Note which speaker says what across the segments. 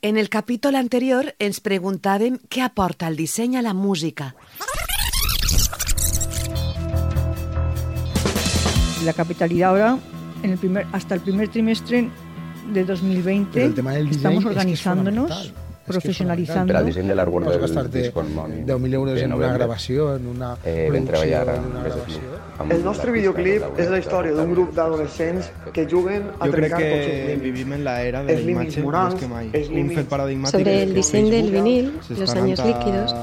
Speaker 1: En el capítol anterior ens preguntàvem què aporta el disseny a la música.
Speaker 2: La capitalidad ahora, en el primer, hasta el primer trimestre de 2020,
Speaker 3: Pero el tema del design
Speaker 2: estamos organizándonos,
Speaker 3: fundamental. Es que es
Speaker 2: profesionalizando.
Speaker 4: Per al disseny de l'artwork del
Speaker 3: gastarte
Speaker 4: disc Moni
Speaker 3: 10.000 euros en una gravació, en una
Speaker 4: eh,
Speaker 3: producció, en una gravació.
Speaker 5: El nostre videoclip
Speaker 4: de
Speaker 5: és la història d'un grup d'adolescents que juguen a trencar tots els
Speaker 6: que
Speaker 5: límits.
Speaker 6: vivim en la era de la imatge
Speaker 5: morals,
Speaker 6: més que mai. Un fet paradigmàtic
Speaker 7: Sobre el disseny del vinil, los años líquidos.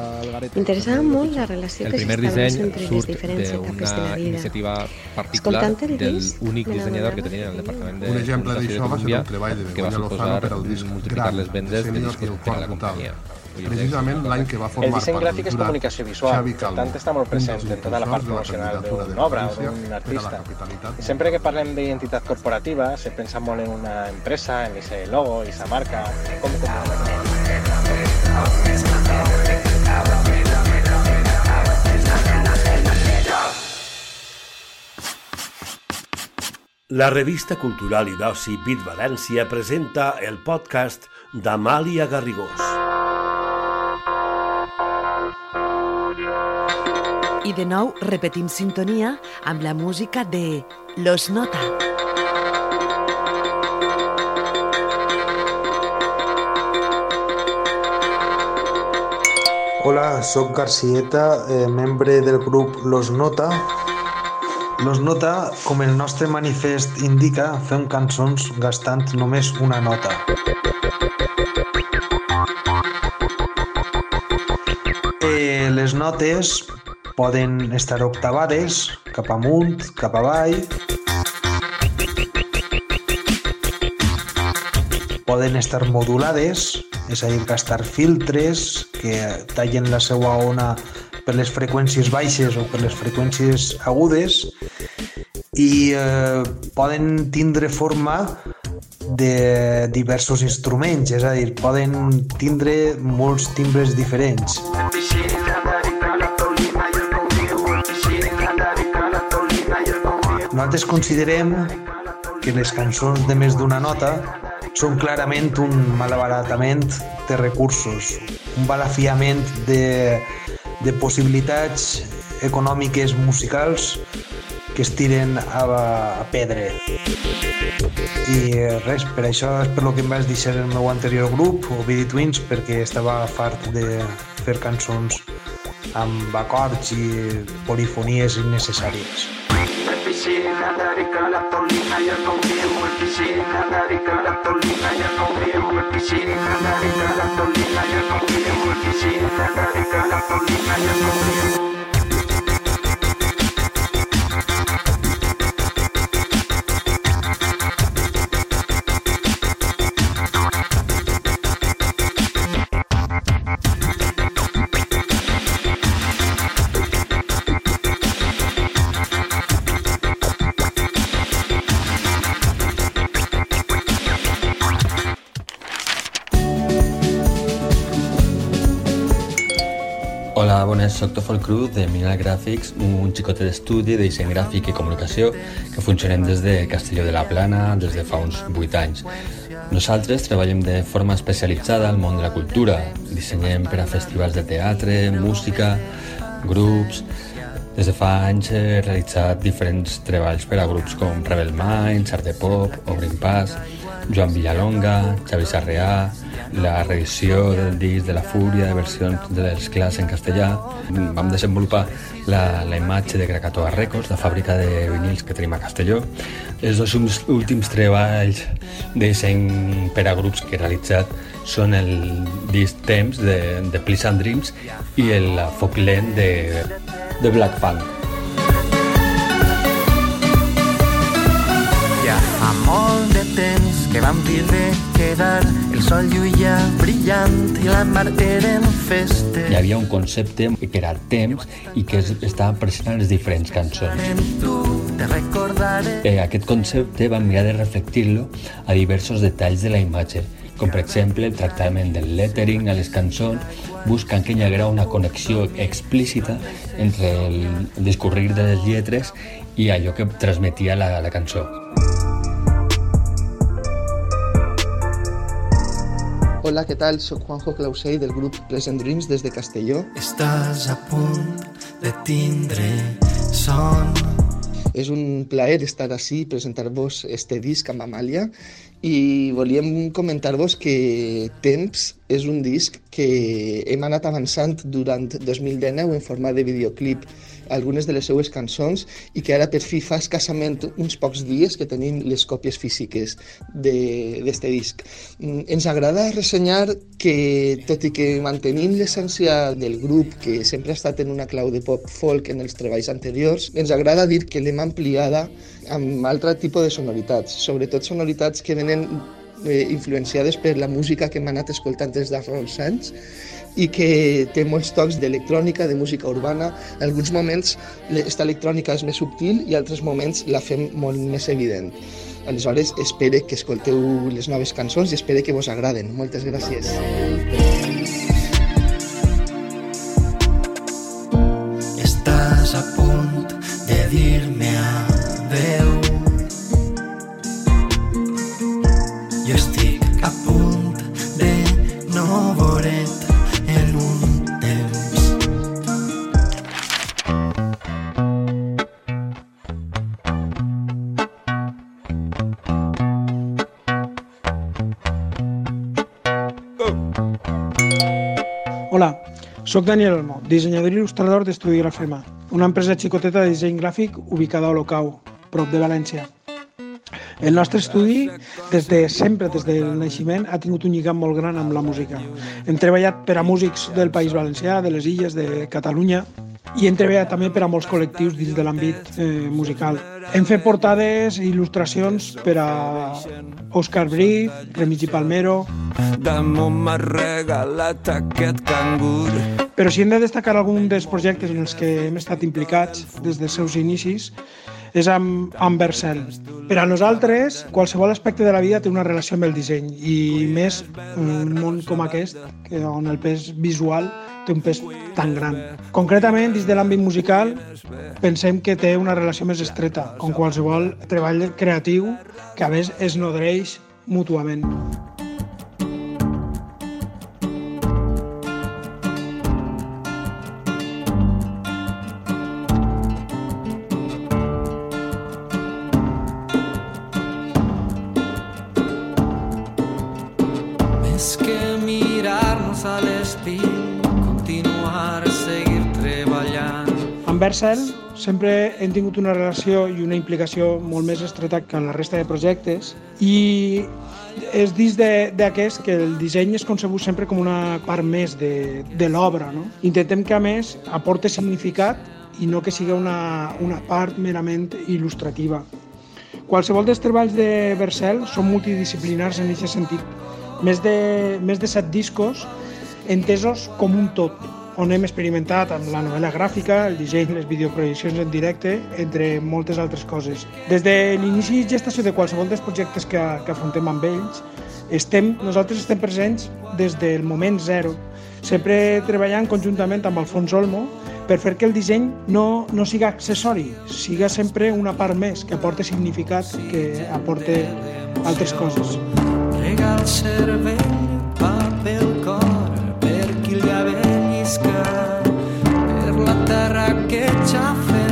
Speaker 7: M'interessava molt la relació
Speaker 8: El
Speaker 7: que s'estableix
Speaker 8: disseny
Speaker 7: entre les diferents etapes de la
Speaker 8: d'una
Speaker 7: vida.
Speaker 8: iniciativa particular
Speaker 7: Escoltant el
Speaker 8: del
Speaker 7: disc,
Speaker 8: únic dissenyador que tenia en el departament de
Speaker 9: Un exemple d'això va ser el treball de
Speaker 8: que va
Speaker 9: Begoña Lozano
Speaker 8: suposar
Speaker 9: per al disc
Speaker 8: multiplicar
Speaker 9: gran,
Speaker 8: les vendes de discos a la companyia.
Speaker 9: Precisament l'any que va
Speaker 10: El
Speaker 9: formar
Speaker 10: disseny
Speaker 9: part
Speaker 10: gràfic és comunicació visual,
Speaker 9: Xavi
Speaker 10: per
Speaker 9: Calvo,
Speaker 10: tant està molt
Speaker 9: un
Speaker 10: present en tota la part promocional
Speaker 9: candidatura de
Speaker 10: d'una obra o d'un
Speaker 9: per
Speaker 10: artista. I sempre que parlem d'identitat corporativa se pensa molt en una empresa, en ese logo, esa marca, com comunica.
Speaker 11: La revista cultural i d'oci Bit València presenta el podcast d'Amàlia Garrigós.
Speaker 1: I de nou repetim sintonia amb la música de Los Nota.
Speaker 12: Hola, sóc Garcieta, eh, membre del grup Los Nota. Los Nota, com el nostre manifest indica, fem cançons gastant només una nota. Eh, les notes poden estar octavades, cap amunt, cap avall, poden estar modulades, és a dir, gastar filtres que tallen la seva ona per les freqüències baixes o per les freqüències agudes i eh, poden tindre forma de diversos instruments, és a dir, poden tindre molts timbres diferents. Nosaltres considerem que les cançons de més d'una nota són clarament un malabaratament de recursos, un balafiament de, de possibilitats econòmiques musicals que es tiren a, a pedre. I res, per això és per lo que em vaig deixar el meu anterior grup, Ovidi Twins, perquè estava fart de fer cançons amb acords i polifonies innecessàries.
Speaker 13: Hola, bones, soc Tofol Cruz de Mineral Graphics, un xicotet d'estudi de disseny gràfic i comunicació que funcionem des de Castelló de la Plana des de fa uns 8 anys. Nosaltres treballem de forma especialitzada al món de la cultura. Dissenyem per a festivals de teatre, música, grups... Des de fa anys he realitzat diferents treballs per a grups com Rebel Minds, Art de Pop, Obrin Pas, Joan Villalonga, Xavi Sarrià, la reedició del disc de la Fúria de versions dels clars en castellà. Vam desenvolupar la, la imatge de Krakatoa Records, la fàbrica de vinils que tenim a Castelló. Els dos últims treballs de disseny per a grups que he realitzat són el disc Temps de, de Please and Dreams i el Foc Lent de, de Black Funk.
Speaker 14: Molt de temps que vam tindre quedar el sol lluïa brillant i la mar eren festes.
Speaker 13: Hi havia un concepte que era temps i que es- estava present en les diferents cançons.
Speaker 14: Tu
Speaker 13: Eh, aquest concepte vam mirar de reflectir-lo a diversos detalls de la imatge, com per exemple el tractament del lettering a les cançons, buscant que hi haguera una connexió explícita entre el discurrir de les lletres i allò que transmetia la, la cançó.
Speaker 3: Hola, què tal? Soc Juanjo Clausell del grup Pleasant Dreams des de Castelló.
Speaker 14: Estàs a punt de tindre son.
Speaker 3: És un plaer estar així i presentar-vos este disc amb Amàlia i volíem comentar-vos que Temps és un disc que hem anat avançant durant 2019 en format de videoclip algunes de les seues cançons i que ara per fi fa escassament uns pocs dies que tenim les còpies físiques d'este disc. Mm, ens agrada ressenyar que, tot i que mantenim l'essència del grup, que sempre ha estat en una clau de pop folk en els treballs anteriors, ens agrada dir que l'hem ampliada amb altre tipus de sonoritats, sobretot sonoritats que venen eh, influenciades per la música que hem anat escoltant des de fa uns anys i que té molts tocs d'electrònica, de música urbana. En alguns moments aquesta electrònica és més subtil i altres moments la fem molt més evident. Aleshores, espero que escolteu les noves cançons i espero que vos agraden. Moltes gràcies.
Speaker 14: Estàs
Speaker 4: sóc Daniel Olmo, dissenyador i il·lustrador d'Estudi Grafema, una empresa xicoteta de disseny gràfic ubicada a Olocau, prop de València. El nostre estudi, des de sempre, des del naixement, ha tingut un lligam molt gran amb la música. Hem treballat per a músics del País Valencià, de les Illes, de Catalunya, i hem treballat també per a molts col·lectius dins de l'àmbit eh, musical. Hem fet portades i il·lustracions per a Òscar Brí, Remigi Palmero...
Speaker 14: Damunt m'ha regalat aquest cangur.
Speaker 4: Però si hem de destacar algun dels projectes en els que hem estat implicats des dels seus inicis, és amb, amb Vercel. Per a nosaltres, qualsevol aspecte de la vida té una relació amb el disseny i més un món com aquest, que on el pes visual té un pes tan gran. Concretament, dins de l'àmbit musical, pensem que té una relació més estreta, com qualsevol treball creatiu que a més es nodreix mútuament. Vercel sempre hem tingut una relació i una implicació molt més estreta que en la resta de projectes i és dins d'aquest que el disseny és concebut sempre com una part més de, de l'obra. No? Intentem que a més aporte significat i no que sigui una, una part merament il·lustrativa. Qualsevol dels treballs de Vercel són multidisciplinars en aquest sentit. Més de, més de set discos entesos com un tot, on hem experimentat amb la novel·la gràfica, el disseny, les videoprojeccions en directe, entre moltes altres coses. Des de l'inici i gestació de qualsevol dels projectes que, que afrontem amb ells, estem, nosaltres estem presents des del moment zero, sempre treballant conjuntament amb Alfons Olmo per fer que el disseny no, no siga accessori, siga sempre una part més, que aporte significat, que aporte altres coses.
Speaker 14: Rega el cervell, isca, per la terra que xafem, la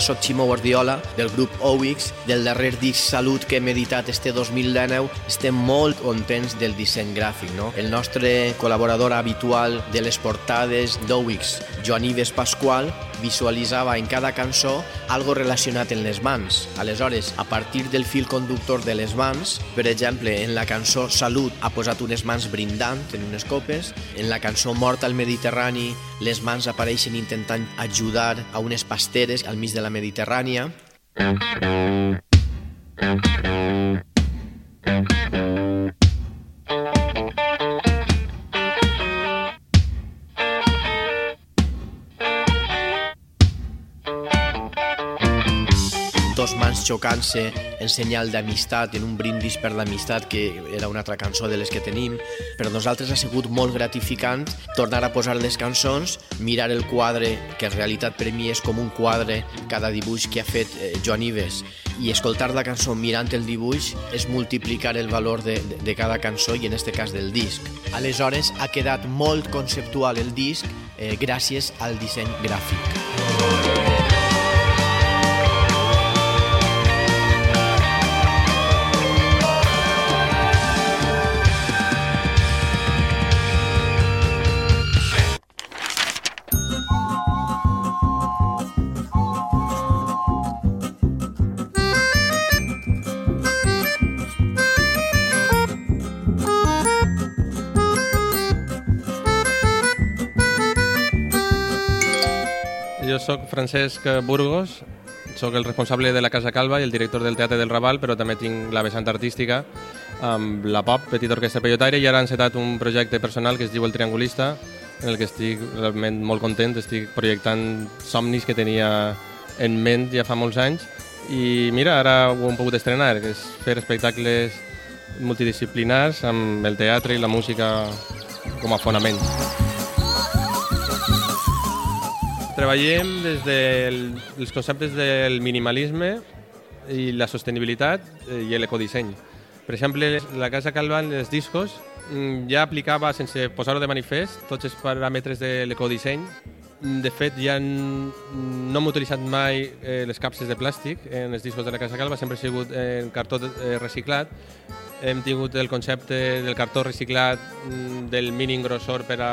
Speaker 6: Sóc Ximo Guardiola, del grup OWIX, del darrer disc Salut que hem editat este 2019. Estem molt contents del disseny gràfic, no? El nostre col·laborador habitual de les portades d'OWIX, Joan Ives Pasqual, visualitzava en cada cançó algo relacionat amb les mans. Aleshores, a partir del fil conductor de les mans, per exemple, en la cançó Salut ha posat unes mans brindant en unes copes, en la cançó Mort al Mediterrani les mans apareixen intentant ajudar a unes pasteres al mig de la Mediterrània. Germans xocant-se en senyal d'amistat, en un brindis per l'amistat, que era una altra cançó de les que tenim. Per nosaltres ha sigut molt gratificant tornar a posar les cançons, mirar el quadre, que en realitat per mi és com un quadre, cada dibuix que ha fet eh, Joan Ives, i escoltar la cançó mirant el dibuix és multiplicar el valor de, de, de cada cançó i en este cas del disc. Aleshores ha quedat molt conceptual el disc eh, gràcies al disseny gràfic.
Speaker 8: Jo sóc Francesc Burgos, sóc el responsable de la Casa Calva i el director del Teatre del Raval, però també tinc la vessant artística amb la POP, Petit Orquestra Peyotaire, i ara he encetat un projecte personal que es diu El Triangulista, en el que estic realment molt content, estic projectant somnis que tenia en ment ja fa molts anys, i mira, ara ho hem pogut estrenar, que és fer espectacles multidisciplinars amb el teatre i la música com a fonament. Treballem des dels conceptes del minimalisme i la sostenibilitat eh, i l'ecodisseny. Per exemple, la Casa Calva en els discos mm, ja aplicava, sense posar-ho de manifest, tots els paràmetres de l'ecodisseny. De fet, ja no hem utilitzat mai eh, les capses de plàstic en els discos de la Casa Calva, sempre ha sigut en cartó eh, reciclat. Hem tingut el concepte del cartó reciclat, mm, del mínim grossor per a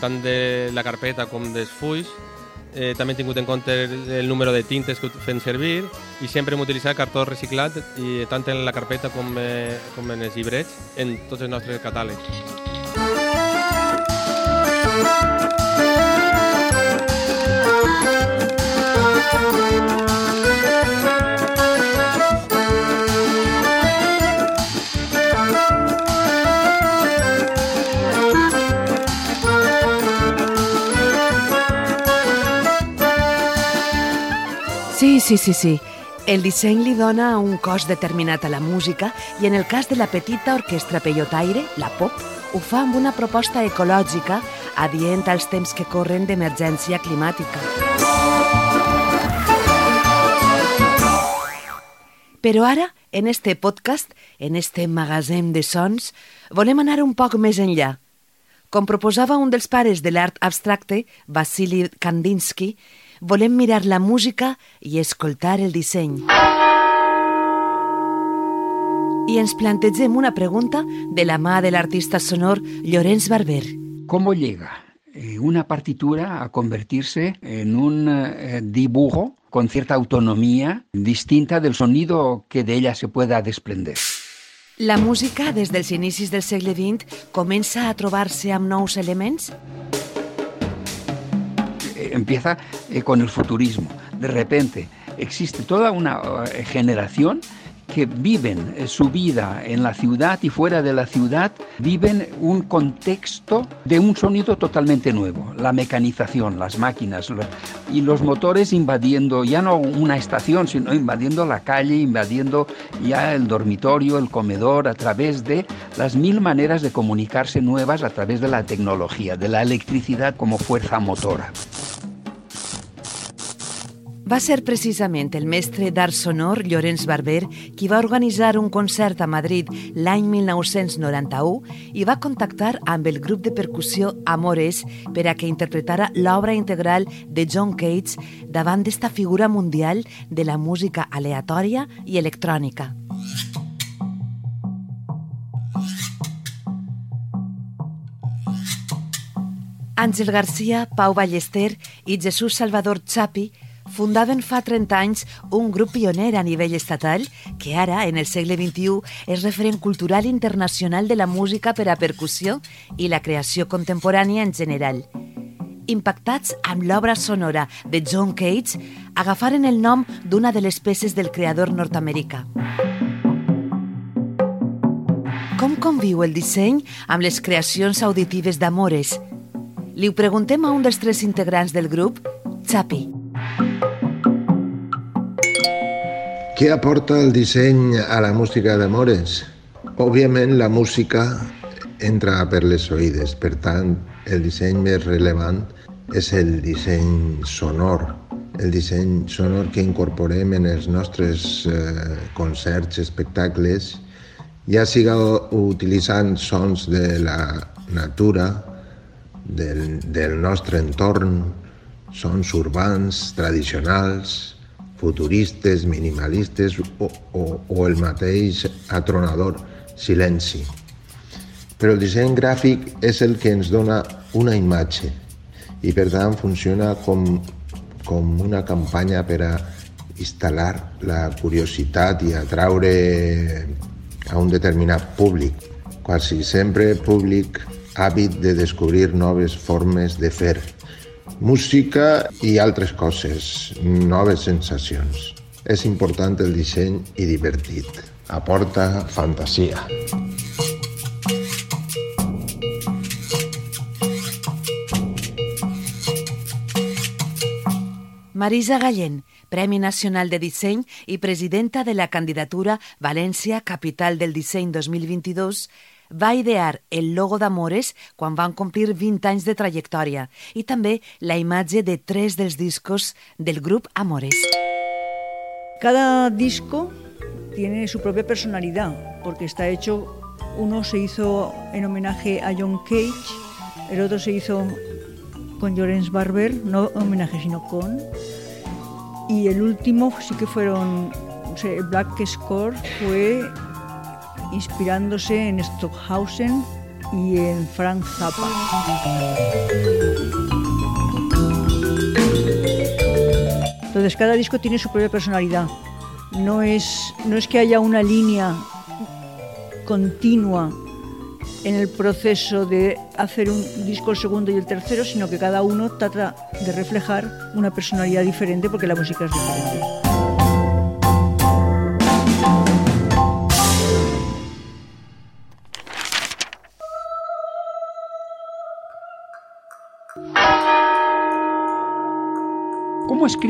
Speaker 8: tant de la carpeta com dels fulls. Eh, també hem tingut en compte el, el número de tintes que fem servir i sempre hem utilitzat cartó reciclat i tant en la carpeta com, eh, com en els llibrets en tots els nostres catàlegs.
Speaker 1: Sí, sí, sí. El disseny li dona un cos determinat a la música i en el cas de la petita orquestra Peyotaire, la pop, ho fa amb una proposta ecològica adient als temps que corren d'emergència climàtica. Però ara, en este podcast, en este magatzem de sons, volem anar un poc més enllà. Com proposava un dels pares de l'art abstracte, Vasily Kandinsky, volem mirar la música i escoltar el disseny. I ens plantegem una pregunta de la mà de l'artista sonor Llorenç Barber.
Speaker 9: ¿Cómo llega eh, una partitura a convertirse en un eh, dibujo con cierta autonomía distinta del sonido que de ella se pueda desprender?
Speaker 1: La música, des dels inicis del segle XX, comença a trobar-se amb nous elements?
Speaker 9: Empieza eh, con el futurismo. De repente existe toda una eh, generación que viven eh, su vida en la ciudad y fuera de la ciudad viven un contexto de un sonido totalmente nuevo, la mecanización, las máquinas y los motores invadiendo ya no una estación, sino invadiendo la calle, invadiendo ya el dormitorio, el comedor, a través de las mil maneras de comunicarse nuevas a través de la tecnología, de la electricidad como fuerza motora.
Speaker 1: Va ser precisament el mestre d'art sonor, Llorenç Barber, qui va organitzar un concert a Madrid l'any 1991 i va contactar amb el grup de percussió Amores per a que interpretara l'obra integral de John Cage davant d'esta figura mundial de la música aleatòria i electrònica. Àngel Garcia, Pau Ballester i Jesús Salvador Chapi fundaven fa 30 anys un grup pioner a nivell estatal que ara, en el segle XXI, és referent cultural internacional de la música per a percussió i la creació contemporània en general. Impactats amb l'obra sonora de John Cage, agafaren el nom d'una de les peces del creador nord-americà. Com conviu el disseny amb les creacions auditives d'Amores? Li ho preguntem a un dels tres integrants del grup, Chapi.
Speaker 15: Què aporta el disseny a la música d'Amores? Òbviament la música entra per les oïdes, per tant el disseny més rellevant és el disseny sonor, el disseny sonor que incorporem en els nostres eh, concerts, espectacles, ja siga utilitzant sons de la natura, del, del nostre entorn, sons urbans, tradicionals, futuristes, minimalistes o, o, o el mateix atronador silenci. Però el disseny gràfic és el que ens dona una imatge i per tant funciona com, com una campanya per a instal·lar la curiositat i atraure a un determinat públic, quasi sempre públic àvid de descobrir noves formes de fer música i altres coses, noves sensacions. És important el disseny i divertit. Aporta fantasia.
Speaker 1: Marisa Gallén, Premi Nacional de Disseny i presidenta de la candidatura València Capital del Disseny 2022, va idear el logo d'Amores quan van complir 20 anys de trajectòria i també la imatge de tres dels discos del grup Amores.
Speaker 2: Cada disco tiene su propia personalidad, porque está hecho, uno se hizo en homenaje a John Cage, el otro se hizo con Llorens Barber, no homenaje sino con, y el último sí que fueron, Black Score fue inspirándose en Stockhausen y en Frank Zappa. Entonces cada disco tiene su propia personalidad. No es, no es que haya una línea continua en el proceso de hacer un disco el segundo y el tercero, sino que cada uno trata de reflejar una personalidad diferente porque la música es diferente.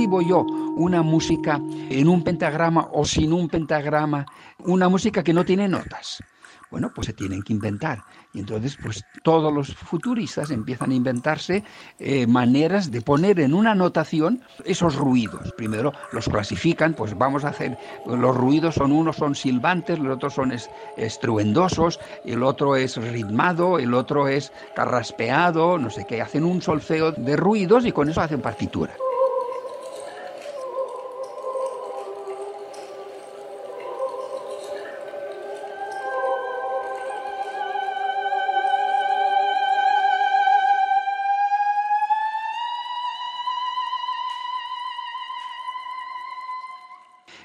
Speaker 9: ¿Cómo escribo yo una música en un pentagrama o sin un pentagrama? Una música que no tiene notas. Bueno, pues se tienen que inventar. Y entonces, pues todos los futuristas empiezan a inventarse eh, maneras de poner en una notación esos ruidos. Primero los clasifican, pues vamos a hacer, los ruidos son unos son silbantes, los otros son es, estruendosos, el otro es ritmado, el otro es carraspeado, no sé qué. Hacen un solfeo de ruidos y con eso hacen partitura.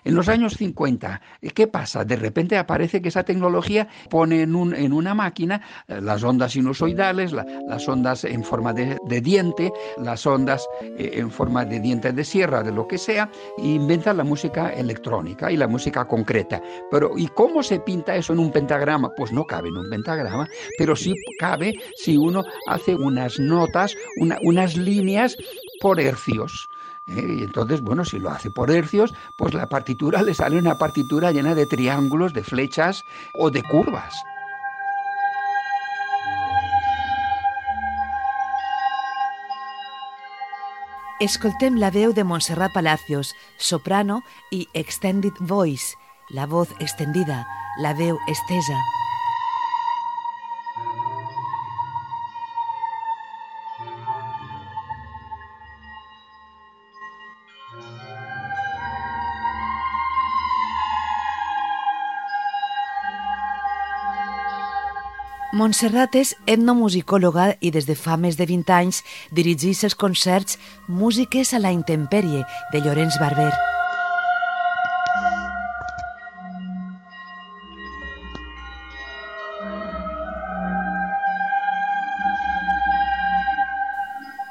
Speaker 9: En los años 50, ¿qué pasa? De repente aparece que esa tecnología pone en, un, en una máquina eh, las ondas sinusoidales, la, las ondas en forma de, diente, las ondas eh, en forma de diente de sierra, de lo que sea, e inventa la música electrónica y la música concreta. Pero ¿y cómo se pinta eso en un pentagrama? Pues no cabe en un pentagrama, pero sí cabe si uno hace unas notas, una, unas líneas por hercios. ¿Eh? Y entonces, bueno, si lo hace por hercios, pues la partitura le sale una partitura llena de triángulos, de flechas o de curvas.
Speaker 1: Escoltem la veu de Montserrat Palacios, soprano i extended voice, la voz extendida, la veu estesa. Montserrat és etnomusicòloga i des de fa més de 20 anys dirigeix els concerts Músiques a la intempèrie de Llorenç Barber.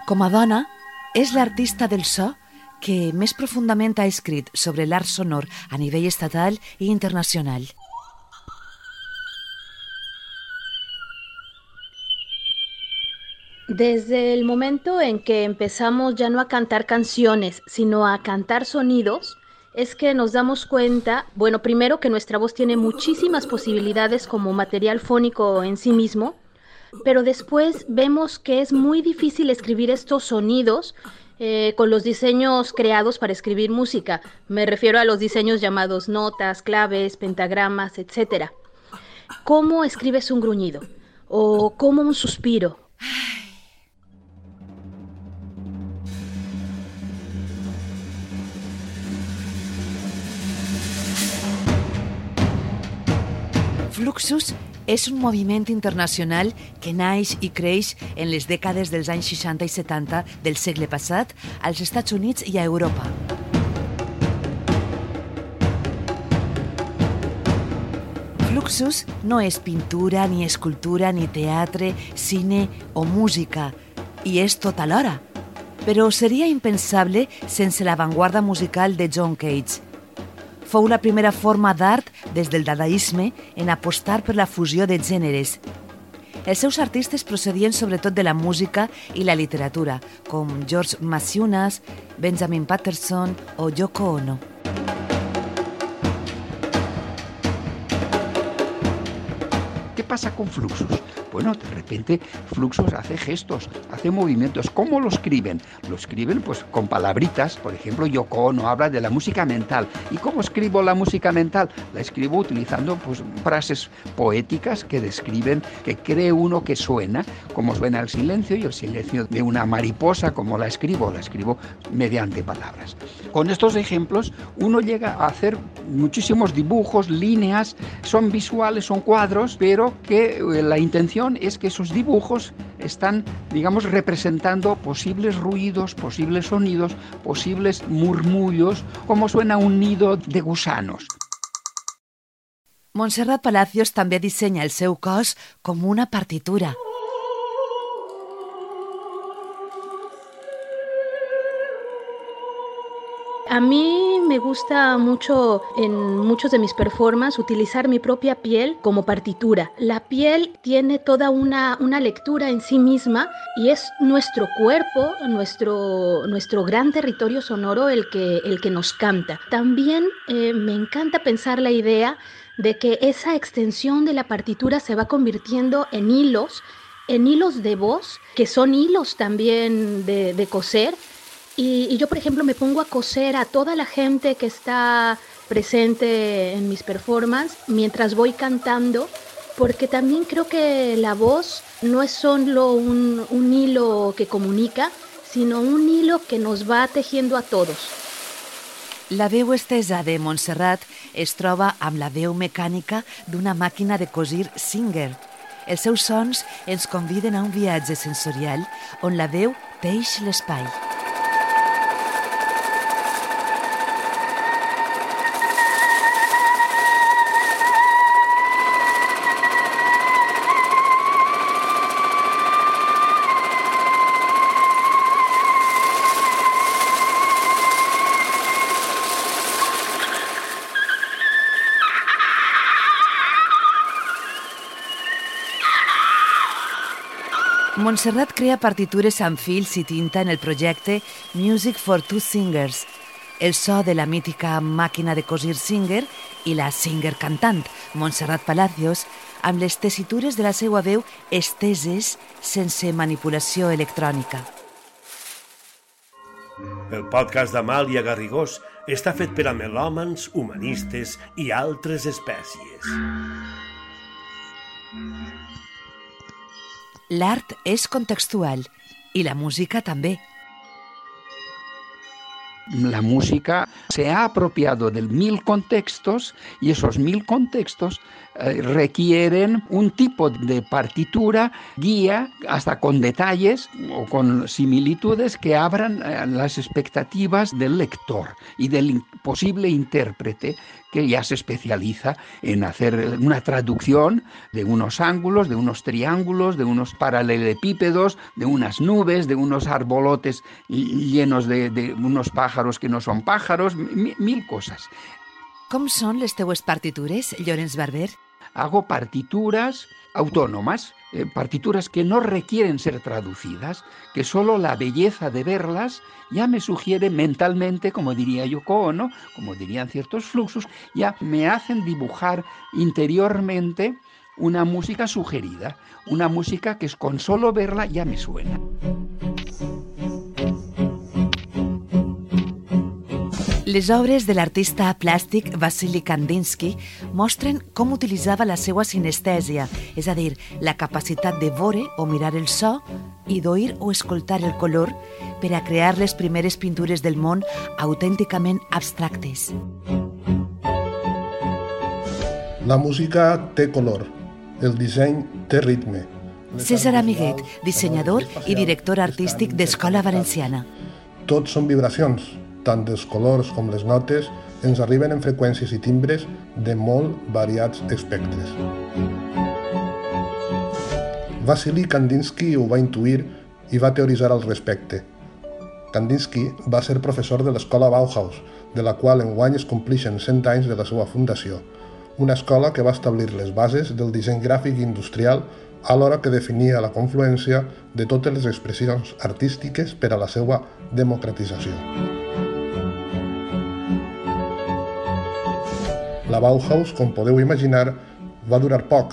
Speaker 1: Com a dona, és l'artista del so que més profundament ha escrit sobre l'art sonor a nivell estatal i internacional.
Speaker 7: Desde el momento en que empezamos ya no a cantar canciones, sino a cantar sonidos,
Speaker 16: es que nos damos cuenta, bueno, primero que nuestra voz tiene muchísimas posibilidades como material fónico en sí mismo, pero después vemos que es muy difícil escribir estos sonidos eh, con los diseños creados para escribir música. Me refiero a los diseños llamados notas, claves, pentagramas, etc. ¿Cómo escribes un gruñido? ¿O cómo un suspiro?
Speaker 1: Fluxus és un moviment internacional que naix i creix en les dècades dels anys 60 i 70 del segle passat als Estats Units i a Europa. Fluxus no és pintura, ni escultura, ni teatre, cine o música, i és tot alhora. Però seria impensable sense l'avantguarda musical de John Cage, fou la primera forma d'art des del dadaisme en apostar per la fusió de gèneres. Els seus artistes procedien sobretot de la música i la literatura, com George Masiunas, Benjamin Patterson o Yoko Ono.
Speaker 9: ¿Qué pasa con Fluxus? Bueno, de repente Fluxus hace gestos, hace movimientos. ¿Cómo lo escriben? Lo escriben pues con palabritas. Por ejemplo, Yoko Ono habla de la música mental. ¿Y cómo escribo la música mental? La escribo utilizando pues, frases poéticas que describen, que cree uno que suena, como suena el silencio y el silencio de una mariposa, como la escribo, la escribo mediante palabras. Con estos ejemplos uno llega a hacer muchísimos dibujos, líneas, son visuales, son cuadros, pero que eh, la intención es que esos dibujos están, digamos, representando posibles ruidos, posibles sonidos, posibles murmullos, como suena un nido de gusanos.
Speaker 1: Montserrat Palacios també dissenya el seu cos com una partitura.
Speaker 16: A mí me gusta mucho en muchos de mis performances utilizar mi propia piel como partitura. La piel tiene toda una, una lectura en sí misma y es nuestro cuerpo, nuestro, nuestro gran territorio sonoro el que, el que nos canta. También eh, me encanta pensar la idea de que esa extensión de la partitura se va convirtiendo en hilos, en hilos de voz, que son hilos también de, de coser y, y, yo, por ejemplo, me pongo a coser a toda la gente que está presente en mis performances mientras voy cantando, porque también creo que la voz no es solo un, un hilo que comunica, sino un hilo que nos va tejiendo a todos.
Speaker 1: La veu estesa de Montserrat es troba amb la veu mecànica d'una màquina de cosir Singer. Els seus sons ens conviden a un viatge sensorial on la veu teix l'espai. Montserrat crea partitures amb fils i tinta en el projecte Music for Two Singers, el so de la mítica màquina de cosir Singer i la Singer cantant, Montserrat Palacios, amb les tessitures de la seva veu esteses sense manipulació electrònica.
Speaker 11: El podcast d'Amàlia Garrigós està fet per a melòmans, humanistes i altres espècies.
Speaker 1: L'art és contextual i la música també.
Speaker 9: La música se ha apropiado de mil contextos y esos mil contextos eh, requieren un tipo de partitura, guía, hasta con detalles o con similitudes que abran eh, las expectativas del lector y del posible intérprete que ya se especializa en hacer una traducción de unos ángulos, de unos triángulos, de unos paralelepípedos, de unas nubes, de unos arbolotes llenos de, de unos pájaros que no son pájaros, mil, mil cosas.
Speaker 1: Com són les teues partitures, Llorenç Barber?
Speaker 9: Hago partituras autónomas eh, partituras que no requieren ser traducidas, que solo la belleza de verlas ya me sugiere mentalmente, como diría Yoko Ono, como dirían ciertos fluxos, ya me hacen dibujar interiormente una música sugerida, una música que con solo verla ya me suena.
Speaker 1: Les obres de l'artista plàstic Vasily Kandinsky mostren com utilitzava la seva sinestèsia, és a dir, la capacitat de veure o mirar el so i d'oir o escoltar el color per a crear les primeres pintures del món autènticament abstractes.
Speaker 17: La música té color, el disseny té ritme.
Speaker 1: César Amiguet, dissenyador i director artístic d'Escola Valenciana.
Speaker 17: Tots són vibracions, tant dels colors com les notes, ens arriben en freqüències i timbres de molt variats espectres. Vasily Kandinsky ho va intuir i va teoritzar al respecte. Kandinsky va ser professor de l'escola Bauhaus, de la qual enguany es complixen 100 anys de la seva fundació, una escola que va establir les bases del disseny gràfic industrial alhora que definia la confluència de totes les expressions artístiques per a la seva democratització. La Bauhaus, com podeu imaginar, va durar poc.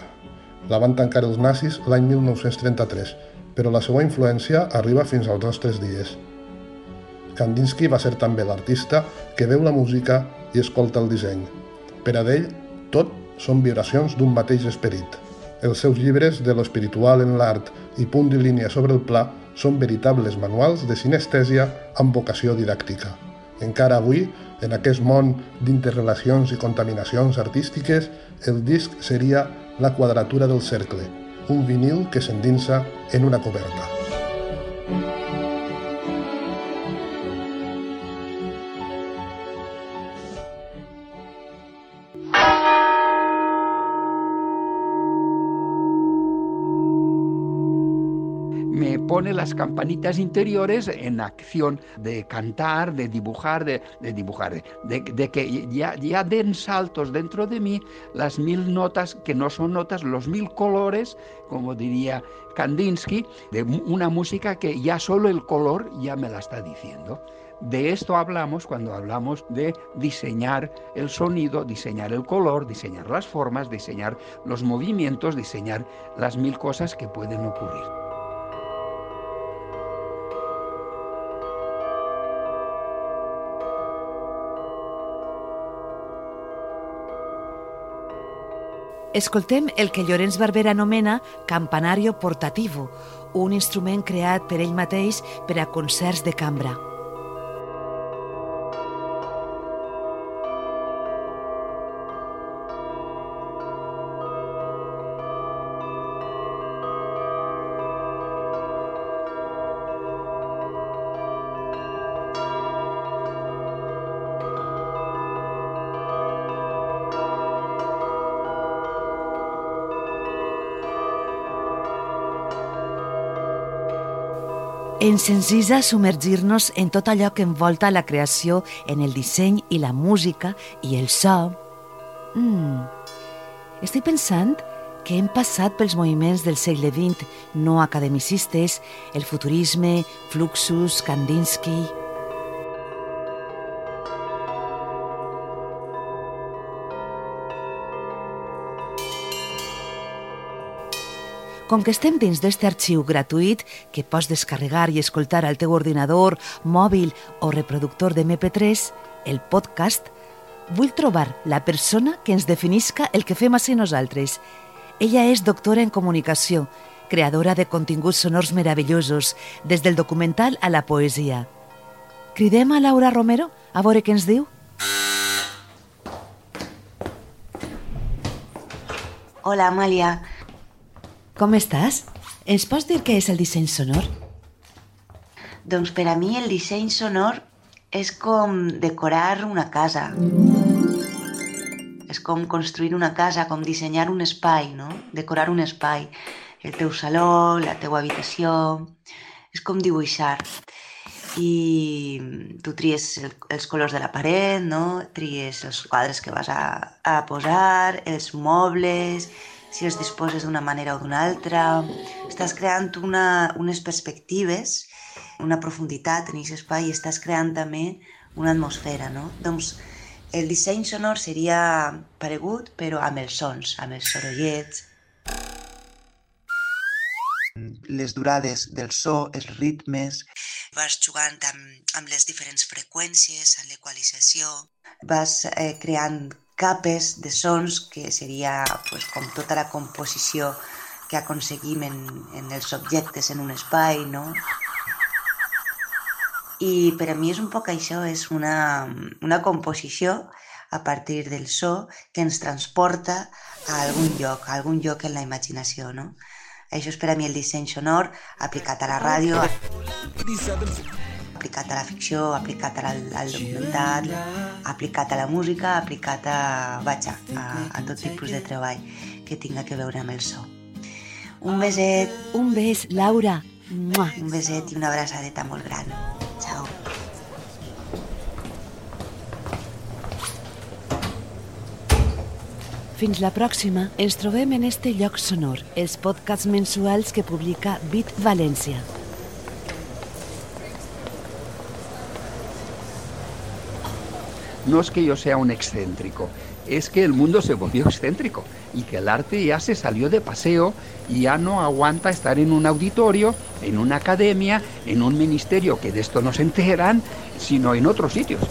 Speaker 17: La van tancar els nazis l'any 1933, però la seva influència arriba fins als nostres dies. Kandinsky va ser també l'artista que veu la música i escolta el disseny. Per a ell, tot són vibracions d'un mateix esperit. Els seus llibres de l'espiritual en l'art i punt de línia sobre el pla són veritables manuals de sinestèsia amb vocació didàctica. Encara avui, en aquest món d'interrelacions i contaminacions artístiques, el disc seria la quadratura del cercle, un vinil que s'endinsa en una coberta.
Speaker 9: Me pone las campanitas interiores en acción de cantar, de dibujar, de, dibujar, de, que ya den saltos dentro de mí las mil notas que no son notas, los mil colores, como diría Kandinsky, de una música que ya solo el color ya me la está diciendo. De esto hablamos cuando hablamos de diseñar el sonido, diseñar el color, diseñar las formas, diseñar los movimientos, diseñar las mil cosas que pueden ocurrir.
Speaker 1: Escoltem el que Llorenç Barber anomena campanario portativo, un instrument creat per ell mateix per a concerts de cambra. Ens ensisa submergir-nos en tot allò que envolta la creació en el disseny i la música i el so. Mm. Estic pensant que hem passat pels moviments del segle XX no academicistes, el futurisme, Fluxus, Kandinsky... Com que estem dins d'este arxiu gratuït que pots descarregar i escoltar al teu ordinador, mòbil o reproductor de MP3, el podcast, vull trobar la persona que ens definisca el que fem a ser nosaltres. Ella és doctora en comunicació, creadora de continguts sonors meravellosos, des del documental a la poesia. Cridem a Laura Romero a veure què ens diu?
Speaker 18: Hola, Amàlia.
Speaker 1: Com estàs? Ens pots dir què és el disseny sonor?
Speaker 18: Doncs per a mi el disseny sonor és com decorar una casa. És com construir una casa, com dissenyar un espai, no? Decorar un espai. El teu saló, la teua habitació... És com dibuixar. I tu tries el, els colors de la paret, no? Tries els quadres que vas a, a posar, els mobles, si els disposes d'una manera o d'una altra. Estàs creant una, unes perspectives, una profunditat en aquest espai i estàs creant també una atmosfera, no? Doncs el disseny sonor seria paregut, però amb els sons, amb els sorollets, les durades del so, els ritmes, vas jugant amb, amb les diferents freqüències, amb l'equalització, vas eh, creant capes de sons que seria pues, com tota la composició que aconseguim en, en els objectes en un espai, no? I per a mi és un poc això, és una, una composició a partir del so que ens transporta a algun lloc, a algun lloc en la imaginació, no? Això és per a mi el disseny sonor aplicat a la ràdio, aplicat a la ficció, aplicat al, al documental, aplicat a la música, aplicat a, vaja, a, a tot tipus de treball que tinga que veure amb el so. Un beset.
Speaker 1: Un bes, Laura. Mua.
Speaker 18: Un beset i una abraçadeta molt gran. Ciao.
Speaker 1: Fins la pròxima. Ens trobem en este lloc sonor, els podcasts mensuals que publica Bit València.
Speaker 9: No es que yo sea un excéntrico, es que el mundo se volvió excéntrico y que el arte ya se salió de paseo y ya no aguanta estar en un auditorio, en una academia, en un ministerio que de esto no se enteran, sino en otros sitios.